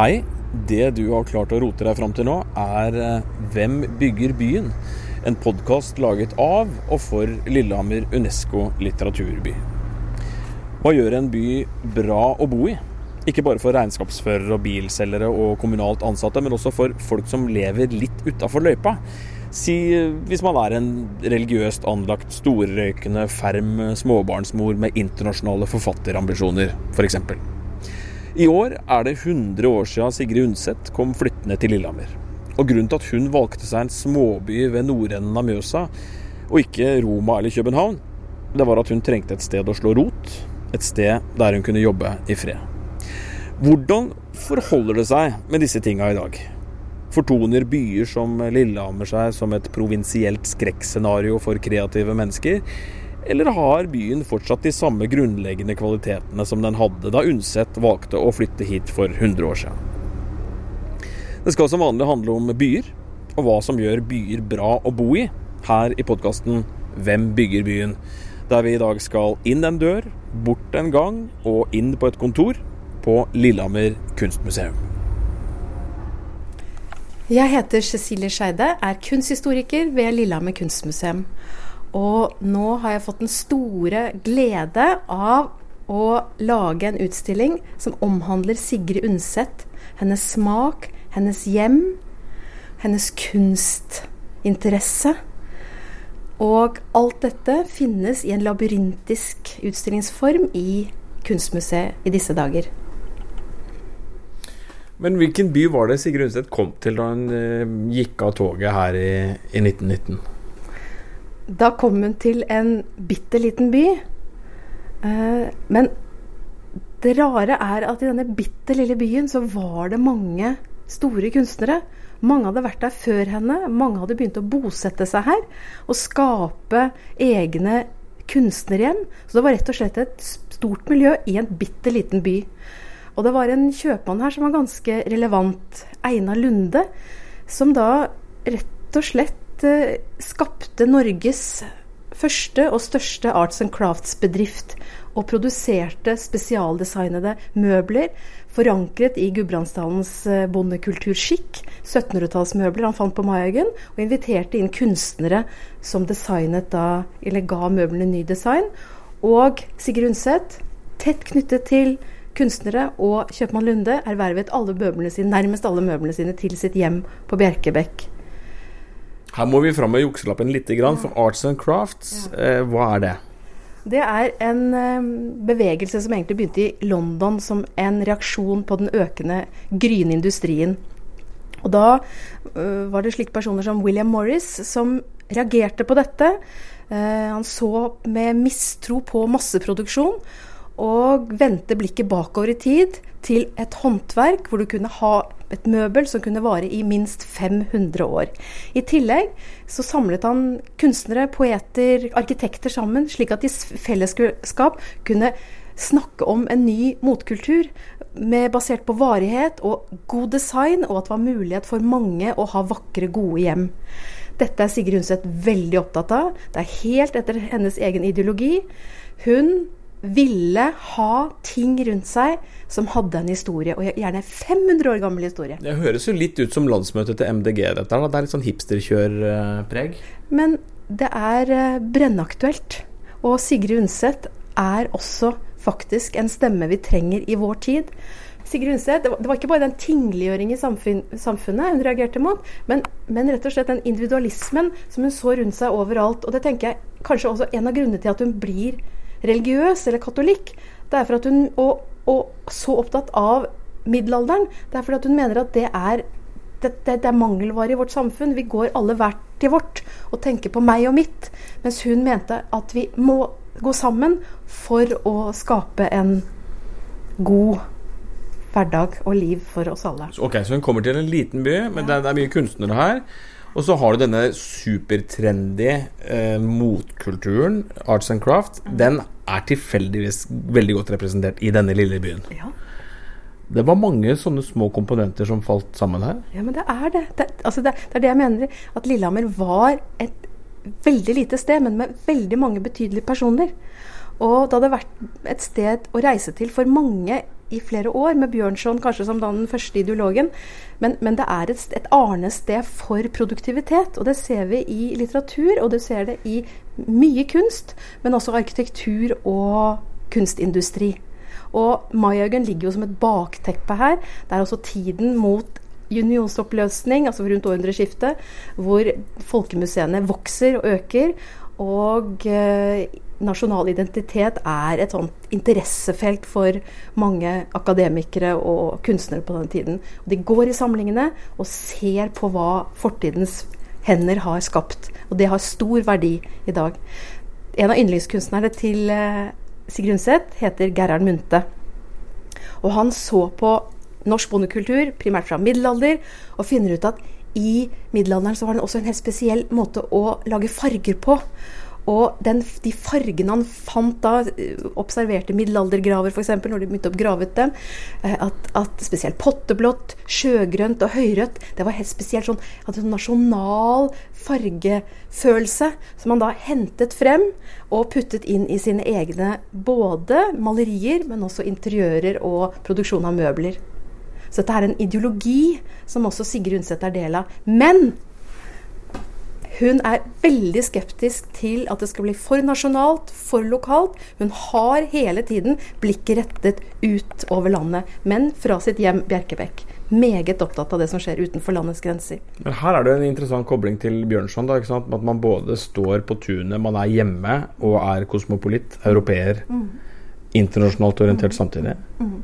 Hei. Det du har klart å rote deg fram til nå, er eh, Hvem bygger byen? En podkast laget av og for Lillehammer Unesco litteraturby. Hva gjør en by bra å bo i? Ikke bare for regnskapsførere og bilselgere og kommunalt ansatte, men også for folk som lever litt utafor løypa. Si hvis man er en religiøst anlagt, storrøykende, ferm småbarnsmor med internasjonale forfatterambisjoner, f.eks. For i år er det 100 år siden Sigrid Undset kom flyttende til Lillehammer. Og Grunnen til at hun valgte seg en småby ved nordenden av Mjøsa, og ikke Roma eller København, det var at hun trengte et sted å slå rot. Et sted der hun kunne jobbe i fred. Hvordan forholder det seg med disse tinga i dag? Fortoner byer som Lillehammer seg som et provinsielt skrekkscenario for kreative mennesker? Eller har byen fortsatt de samme grunnleggende kvalitetene som den hadde da Undset valgte å flytte hit for 100 år siden? Det skal som vanlig handle om byer, og hva som gjør byer bra å bo i, her i podkasten Hvem bygger byen? Der vi i dag skal inn en dør, bort en gang og inn på et kontor på Lillehammer kunstmuseum. Jeg heter Cecilie Skeide, er kunsthistoriker ved Lillehammer kunstmuseum. Og nå har jeg fått den store glede av å lage en utstilling som omhandler Sigrid Undset. Hennes smak, hennes hjem, hennes kunstinteresse. Og alt dette finnes i en labyrintisk utstillingsform i Kunstmuseet i disse dager. Men hvilken by var det Sigrid Undset kom til da hun eh, gikk av toget her i, i 1919? Da kom hun til en bitte liten by. Eh, men det rare er at i denne bitte lille byen så var det mange store kunstnere. Mange hadde vært der før henne. Mange hadde begynt å bosette seg her og skape egne kunstnerhjem. Så det var rett og slett et stort miljø i en bitte liten by. Og det var en kjøpmann her som var ganske relevant, Einar Lunde, som da rett og slett skapte Norges første og største arts and crafts-bedrift og produserte spesialdesignede møbler forankret i Gudbrandsdalens eh, bondekulturskikk. 1700-tallsmøbler han fant på Maihaugen, og inviterte inn kunstnere som designet da, eller ga møblene ny design. Og Sigrid Undset, tett knyttet til kunstnere og kjøpmann Lunde, ervervet alle møblene sine, nærmest alle møblene sine til sitt hjem på Bjerkebekk. Her må vi fram med jukselappen litt, for Arts and Crafts, eh, hva er det? Det er en eh, bevegelse som egentlig begynte i London som en reaksjon på den økende gryende industrien. Og da uh, var det slike personer som William Morris som reagerte på dette. Uh, han så med mistro på masseproduksjon og vendte blikket bakover i tid til et håndverk hvor du kunne ha et møbel som kunne vare i minst 500 år. I tillegg så samlet han kunstnere, poeter, arkitekter sammen, slik at de i fellesskap kunne snakke om en ny motkultur med, basert på varighet og god design, og at det var mulighet for mange å ha vakre, gode hjem. Dette er Sigrid Undset veldig opptatt av. Det er helt etter hennes egen ideologi. Hun ville ha ting rundt seg som hadde en historie, og gjerne 500 år gammel historie. Det høres jo litt ut som landsmøtet til MDG, dette. Det er litt sånn hipsterkjørpreg? Men det er eh, brennaktuelt. Og Sigrid Undset er også faktisk en stemme vi trenger i vår tid. Sigrid Undset, det var ikke bare den tingliggjøring i samfunnet hun reagerte mot, men, men, rett og slett den individualismen som hun så rundt seg overalt. Og det tenker jeg kanskje også en av grunnene til at hun blir religiøs eller katolikk. Det er for at hun, og, og så opptatt av middelalderen. Det er fordi at hun mener at det er, det, det, det er mangelvare i vårt samfunn. Vi går alle hvert til vårt og tenker på meg og mitt. Mens hun mente at vi må gå sammen for å skape en god hverdag og liv for oss alle. Ok, Så hun kommer til en liten by, men ja. det, er mye kunstnere her. Og så har du denne supertrendy eh, motkulturen, arts and craft. Mm. Den er tilfeldigvis veldig godt representert i denne lille byen. Ja. Det var mange sånne små komponenter som falt sammen her. Ja, men det er det. Det, altså det, det er det jeg mener. At Lillehammer var et veldig lite sted, men med veldig mange betydelige personer. Og det hadde vært et sted å reise til for mange i flere år, med Bjørnson kanskje som den første ideologen. Men, men det er et, et arnested for produktivitet. Og det ser vi i litteratur, og du ser det i mye kunst, men også arkitektur og kunstindustri. Og Maihaugen ligger jo som et bakteppe her. Det er også tiden mot unionsoppløsning, altså rundt århundreskiftet, hvor folkemuseene vokser og øker. Og eh, nasjonal identitet er et sånt interessefelt for mange akademikere og kunstnere på den tiden. De går i samlingene og ser på hva fortidens hender har skapt. Og det har stor verdi i dag. En av yndlingskunstnerne til eh, Sigrid Undset heter Gerhard Munthe. Og han så på norsk bondekultur, primært fra middelalder, og finner ut at i middelalderen så var det også en helt spesiell måte å lage farger på. Og den, de fargene han fant da, observerte middelaldergraver f.eks., når de begynte å grave ut dem, eh, at, at, spesielt potteblått, sjøgrønt og høyrødt, det var helt spesielt sånn, hadde en nasjonal fargefølelse som han da hentet frem og puttet inn i sine egne både malerier, men også interiører og produksjon av møbler. Så dette er en ideologi som også Sigrid Undset er del av. Men hun er veldig skeptisk til at det skal bli for nasjonalt, for lokalt. Hun har hele tiden blikket rettet ut over landet, men fra sitt hjem Bjerkebekk. Meget opptatt av det som skjer utenfor landets grenser. Men Her er det en interessant kobling til Bjørnson. Da, At man både står på tunet, man er hjemme og er kosmopolitt, europeer. Mm. Internasjonalt orientert samtidig. Mm.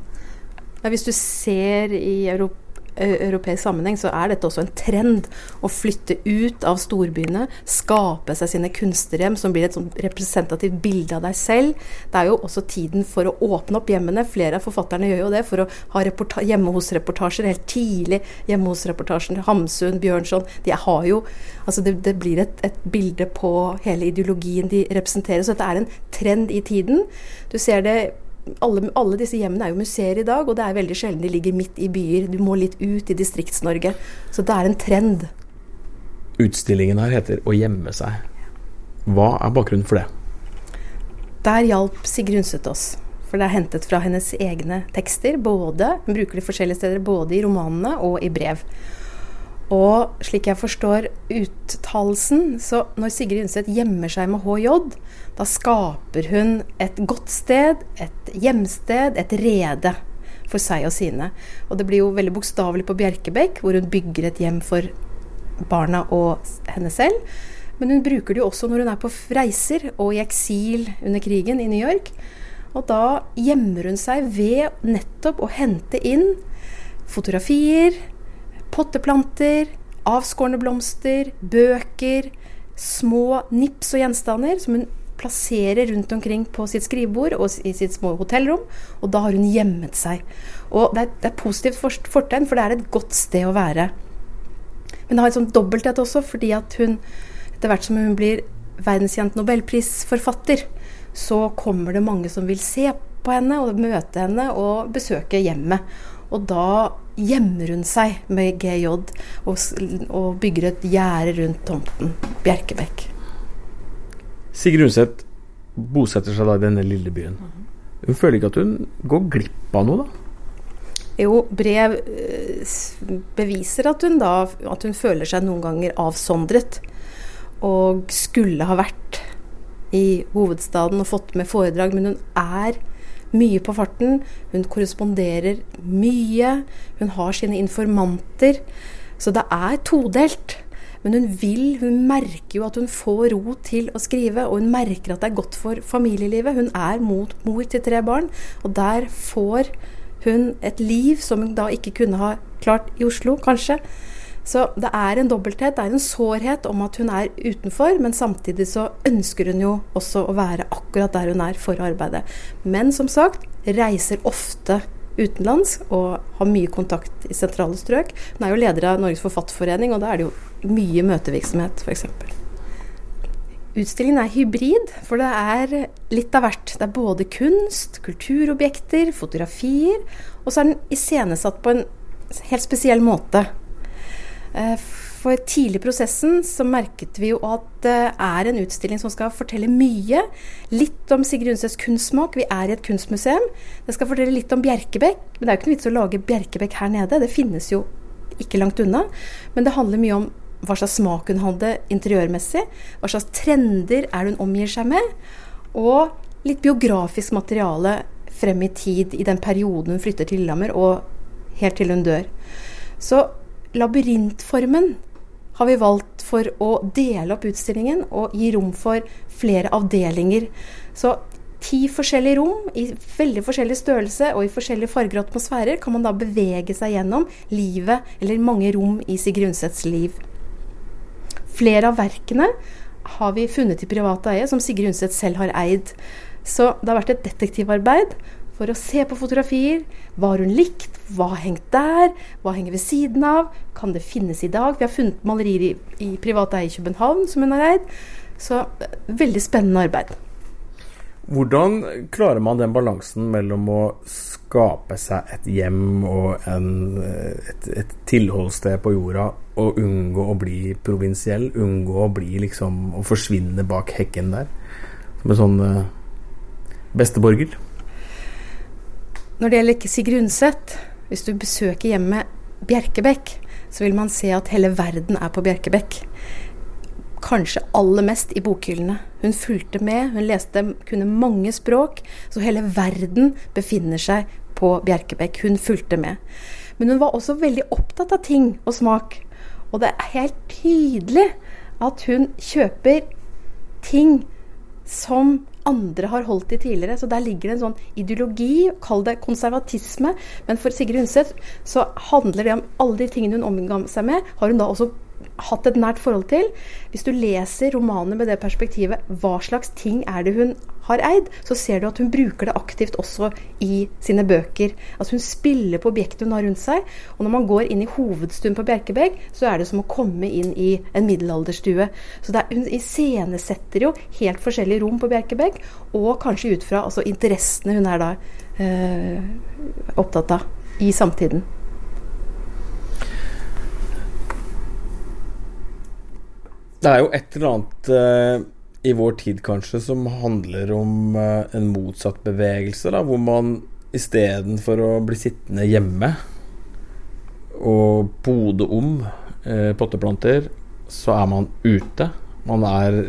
Ja, hvis du ser i Europa europeisk sammenheng, så er dette også en trend. Å flytte ut av storbyene, skape seg sine kunstnerhjem som blir et representativt bilde av deg selv. Det er jo også tiden for å åpne opp hjemmene. Flere av forfatterne gjør jo det for å ha hjemme hos-reportasjer helt tidlig. Hjemme hos-reportasjen Hamsun, Bjørnson. De har jo Altså det, det blir et, et, bilde på hele ideologien de representerer. Så dette er en trend i tiden. Du ser det alle, alle, disse hjemmene er jo museer i dag, og det er veldig sjelden de ligger midt i byer. Du må litt ut i Distrikts-Norge. Så det er en trend. Utstillingen her heter 'Å gjemme seg'. Hva er bakgrunnen for det? Der hjalp Sigrun oss. For det er hentet fra hennes egne tekster. både, Hun bruker de forskjellige steder både i romanene og i brev. Og slik jeg forstår uttalelsen, så når Sigrid Undset gjemmer seg med HJ, da skaper hun et godt sted, et hjemsted, et rede for seg og sine. Og det blir jo veldig bokstavelig på Bjerkebekk, hvor hun bygger et hjem for barna og henne selv. Men hun bruker det jo også når hun er på reiser og i eksil under krigen i New York. Og da gjemmer hun seg ved nettopp å hente inn fotografier, potteplanter, avskårne blomster, bøker, små nips og gjenstander som hun plasserer rundt omkring på sitt skrivebord og i sitt små hotellrom. Og da har hun gjemmet seg. Og det er, det er positivt fortegn, for det er et godt sted å være. Men det har et sånt dobbelthet også, fordi at hun etter hvert som hun blir verdenskjent nobelprisforfatter, så kommer det mange som vil se på henne og møte henne og besøke hjemmet. Og da gjemmer hun seg med GJ og, og bygger et gjerde rundt tomten. Bjerkebekk. Sigrid Undset bosetter seg da i denne lille byen. Hun føler ikke at hun går glipp av noe, da? Jo, brev eh, beviser at hun da at hun føler seg noen ganger avsondret. Og skulle ha vært i hovedstaden og fått med foredrag, men hun er mye på farten. Hun korresponderer mye. Hun har sine informanter. Så det er todelt. Men hun vil, hun merker jo at hun får ro til å skrive, og hun merker at det er godt for familielivet. Hun er mot mor til tre barn, og der får hun et liv som hun da ikke kunne ha klart i Oslo, kanskje. Så det er en dobbelthet, det er en sårhet om at hun er utenfor, men samtidig så ønsker hun jo også å være akkurat der hun er for å arbeide. Men som sagt, reiser ofte utenlands og har mye kontakt i sentrale strøk. Hun er jo leder av Norges Forfatterforening, og da er det jo mye møtevirksomhet, f.eks. Utstillingen er hybrid, for det er litt av hvert. Det er både kunst, kulturobjekter, fotografier, og så er den iscenesatt på en helt spesiell måte. Eh, for tidlig i prosessen så merket vi jo at det er en utstilling som skal fortelle mye. Litt om Sigrid Undsets kunstsmak. Vi er i et kunstmuseum. Det skal fortelle litt om Bjerkebekk. Men det er jo ikke noe vits å lage Bjerkebekk her nede. Det finnes jo ikke langt unna. Men det handler mye om hva slags smak hun hadde interiørmessig. Hva slags trender er det hun omgir seg med. Og litt biografisk materiale frem i tid, i den perioden hun flytter til Lillehammer, og helt til hun dør. Så labyrintformen har vi valgt for å dele opp utstillingen og gi rom for flere avdelinger. Så ti forskjellige rom i veldig forskjellig størrelse og i forskjellige farger og atmosfærer kan man da bevege seg gjennom livet, eller mange rom i Sigrid Undsets liv. Flere av verkene har vi funnet i private eie, som Sigrid Undset selv har eid. Så det har vært et detektivarbeid for å se på fotografier. Hva har hun likt? Hva har hengt der? Hva henger ved siden av? Kan det finnes i dag? Vi har funnet malerier i, i private eie i København som hun har eid. Så veldig spennende arbeid. Hvordan klarer man den balansen mellom å skape seg et hjem og en, et, et, tilholdssted på jorda, og unngå å bli provinsiell? Unngå å bli liksom Å forsvinne bak hekken der? Som en sånn uh, besteborger? Når det gjelder Sigrid Undset, hvis du besøker hjemmet Bjerkebekk, så vil man se at hele verden er på Bjerkebekk. Kanskje aller mest i bokhyllene. Hun fulgte med, hun leste, kunne mange språk, så hele verden befinner seg på Bjerkebekk. Hun fulgte med. Men hun var også veldig opptatt av ting og smak. Og det er helt tydelig at hun kjøper ting som andre har holdt i tidligere. Så der ligger det en sånn ideologi, kall det konservatisme. Men for Sigrid Undset så handler det om alle de tingene hun omga seg med, har hun da også hatt et nært forhold til. Hvis du leser romanene med det perspektivet, hva slags ting er det hun har eid, så ser du at hun bruker det aktivt også i sine bøker. Altså Hun spiller på objektet hun har rundt seg. Og når man går inn i hovedstuen på Bjerkebegg, så er det som å komme inn i en middelalderstue. Så er, hun iscenesetter jo helt forskjellige rom på Bjerkebegg, og kanskje ut fra altså, interessene hun er da øh, opptatt av i samtiden. Det er jo et eller annet uh, i vår tid kanskje som handler om uh, en motsatt bevegelse, da, hvor man istedenfor å bli sittende hjemme og pode om uh, potteplanter, så er man ute. Man er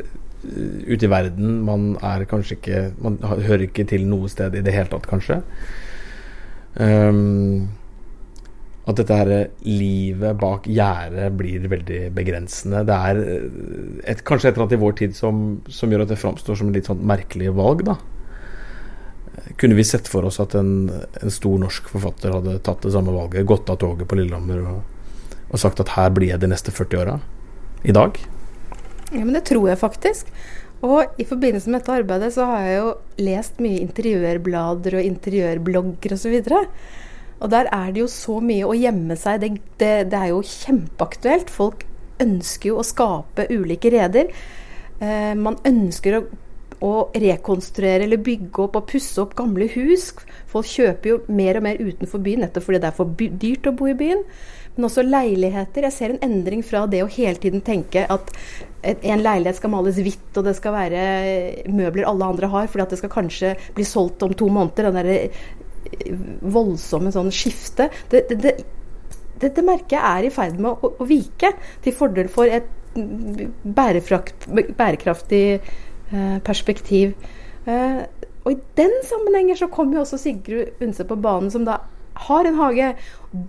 ute i verden. Man er kanskje ikke Man hører ikke til noe sted i det hele tatt, kanskje. Um, at dette her livet bak gjerdet blir veldig begrensende. Det er eh, et, kanskje et eller annet i vår tid som, som gjør at det framstår som et litt sånn merkelig valg, da. Kunne vi sett for oss at en, en, stor norsk forfatter hadde tatt det samme valget, gått av toget på Lillehammer og, og sagt at her blir jeg de neste 40 åra? I dag? Ja, men det tror jeg faktisk. Og i forbindelse med dette arbeidet så har jeg jo lest mye interiørblader og interiørblogger osv. Og, så og der er det jo så mye å gjemme seg. Det, det, det er jo kjempeaktuelt. Folk ønsker jo å skape ulike reder. Eh, man ønsker å, å, rekonstruere eller bygge opp og pusse opp gamle hus. Folk kjøper jo mer og mer utenfor byen nettopp fordi det er for dyrt å bo i byen. Men også leiligheter. Jeg ser en endring fra det å hele tiden tenke at en leilighet skal males hvitt, og det skal være møbler alle andre har, fordi at det skal kanskje bli solgt om to måneder. Den der voldsomme sånn skifte. Det, det, det, det, merket er i ferd med å, å, vike, til fordel for et bærekraftig eh, perspektiv. Eh, og i den sammenhenger så kommer jo også Sigrud Undse på banen, som da har en hage,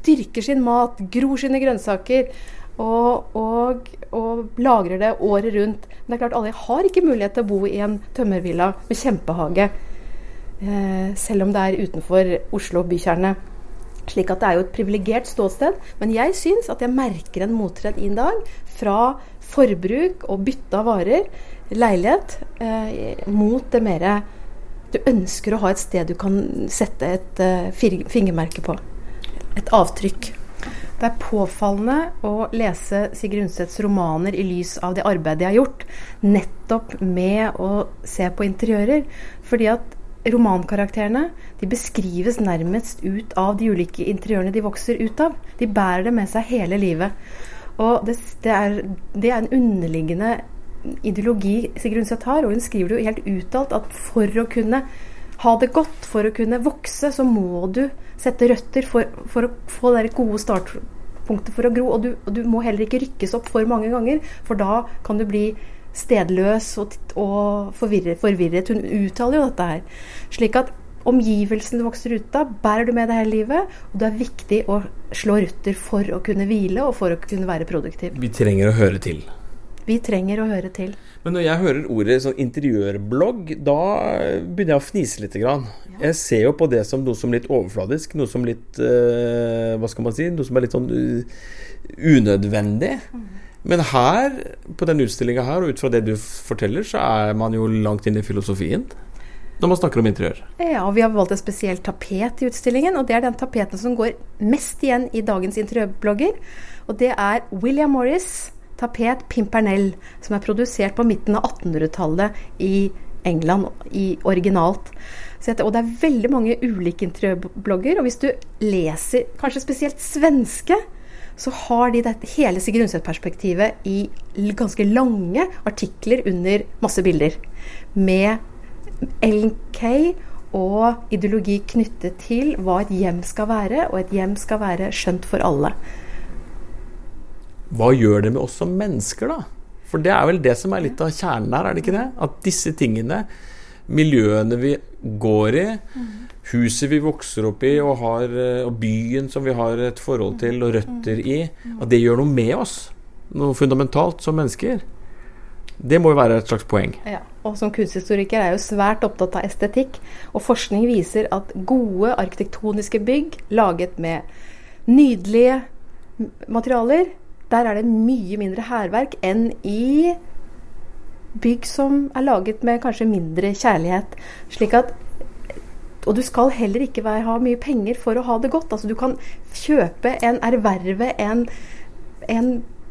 dyrker sin mat, gror sine grønnsaker. Og, og, og, lagrer det året rundt. Men det er klart alle har ikke mulighet til å bo i en tømmervilla med kjempehage. Eh, selv om det er utenfor Oslo bykjerne. Slik at det er jo et privilegert ståsted. Men jeg syns at jeg merker en mottrend i dag fra forbruk og bytte av varer, leilighet, eh, mot det mere Du ønsker å ha et sted du kan sette et eh, fingermerke på. Et avtrykk. Det er påfallende å lese Sigrid Undsets romaner i lys av det arbeidet jeg har gjort, nettopp med å se på interiører. Fordi at romankarakterene de beskrives nærmest ut av de ulike interiørene de vokser ut av. De bærer det med seg hele livet. Og det, det, er, det er en underliggende ideologi Sigrun Sæther har, og hun skriver det jo helt uttalt at for å kunne ha det godt, for å kunne vokse, så må du sette røtter for, for å få det gode startpunktet for å gro. Og du, og du, må heller ikke rykkes opp for mange ganger, for da kan du bli stedløs og, og forvirret, forvirret. Hun uttaler jo dette her. Slik at omgivelsene du vokser ut av, bærer du med deg hele livet. Og det er viktig å slå røtter for å kunne hvile og for å kunne være produktiv. Vi trenger å høre til. Vi trenger å høre til. Men når jeg hører ordet sånn interiørblogg, da begynner jeg å fnise litt. Grann. Ja. Jeg ser jo på det som noe som litt overfladisk, noe som litt uh, Hva skal man si? Noe som er litt sånn uh, unødvendig. Mm. Men her, på denne utstillinga her, og ut fra det du forteller, så er man jo langt inn i filosofien når man snakker om interiør? Ja, og vi har valgt et spesielt tapet i utstillingen. Og det er den tapeten som går mest igjen i dagens interiørblogger. Og det er William Morris tapet Pimpernell, som er produsert på midten av 1800-tallet i England i originalt. Etter, og det er veldig mange ulike interiørblogger. Og hvis du leser kanskje spesielt svenske, så har de dette, hele Sigrunset-perspektivet i ganske lange artikler under masse bilder. Med LK og ideologi knyttet til hva et hjem skal være, og et hjem skal være skjønt for alle. Hva gjør det med oss som mennesker, da? For det er vel det som er litt av kjernen her, er det ikke det? At disse tingene, miljøene vi går i, huset vi vokser opp i, og, har, og byen som vi har et forhold til og røtter i, at det gjør noe med oss. Noe fundamentalt som mennesker. Det må jo være et slags poeng. Ja, og som kunsthistoriker er jeg jo svært opptatt av estetikk. Og forskning viser at gode arkitektoniske bygg laget med nydelige materialer, der er det mye mindre hærverk enn i bygg som er laget med kanskje mindre kjærlighet. Slik at og du skal heller ikke ha mye penger for å ha det godt. Altså, du kan kjøpe en, erverve en, en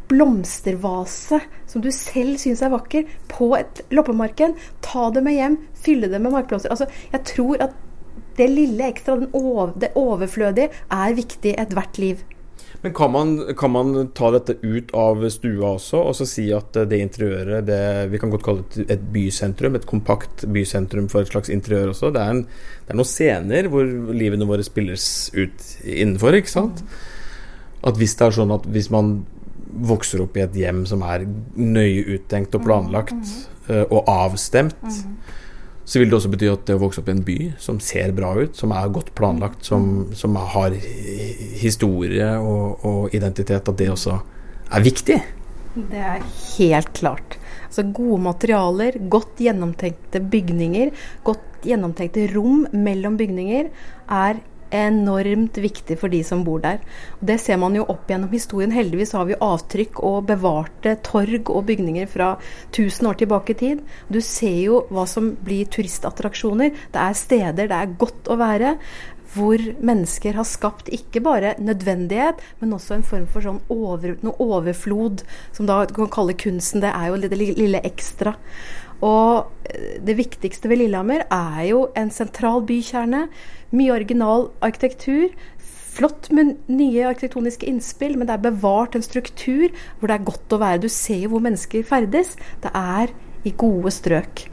blomstervase som du selv syns er vakker, på et loppemarked. Ta det med hjem, fylle det med markblomster. Altså, jeg tror at det lille ekstra, over, det overflødige, er viktig ethvert liv. Men kan man, kan man, ta dette ut av stua også, og så si at det interiøret det, Vi kan godt kalle det et bysentrum, et kompakt bysentrum for et slags interiør også. Det er, en, det er noen scener hvor livene våre spilles ut innenfor, ikke sant? At hvis det er sånn at hvis man vokser opp i et hjem som er nøye uttenkt og planlagt mm, mm. og avstemt, mm. Så vil det også bety at det å vokse opp i en by som ser bra ut, som er godt planlagt, som, som har historie og, og, identitet, at det også er viktig. Det er helt klart. Altså Gode materialer, godt gjennomtenkte bygninger, godt gjennomtenkte rom mellom bygninger er enormt viktig for de som bor der. Og det ser man jo opp gjennom historien. Heldigvis har vi avtrykk og bevarte torg og bygninger fra 1000 år tilbake i tid. Du ser jo hva som blir turistattraksjoner. Det er steder det er godt å være. Hvor mennesker har skapt ikke bare nødvendighet, men også en form for sånn over, overflod, som da kan kalle kunsten. Det er jo det lille ekstra. Og eh, det viktigste ved Lillehammer er jo en sentral bykjerne. Mye original arkitektur. Flott med nye arkitektoniske innspill, men det er bevart en struktur hvor det er godt å være. Du ser jo hvor mennesker ferdes. Det er i gode strøk.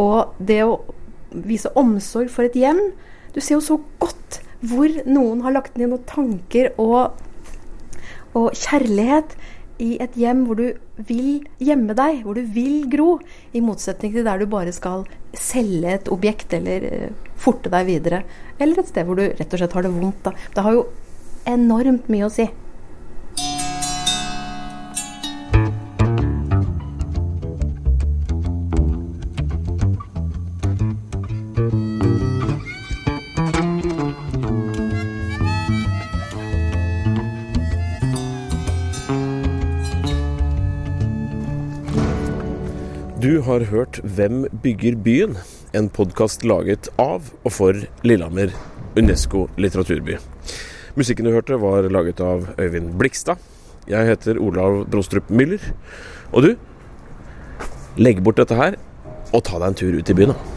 Og det å vise omsorg for et hjem Du ser jo så godt hvor noen har lagt ned noen tanker og, og kjærlighet i et hjem hvor du vil gjemme deg, hvor du vil gro, i motsetning til der du bare skal selge et objekt eller uh, forte deg videre. Eller et sted hvor du rett og slett har det vondt. Da. Det har jo enormt mye å si. Du har hørt 'Hvem bygger byen?', en podkast laget av og for Lillehammer Unesco litteraturby. Musikken du hørte, var laget av Øyvind Blikstad. Jeg heter Olav Brostrup Müller. Og du, legg bort dette her, og ta deg en tur ut i byen, da.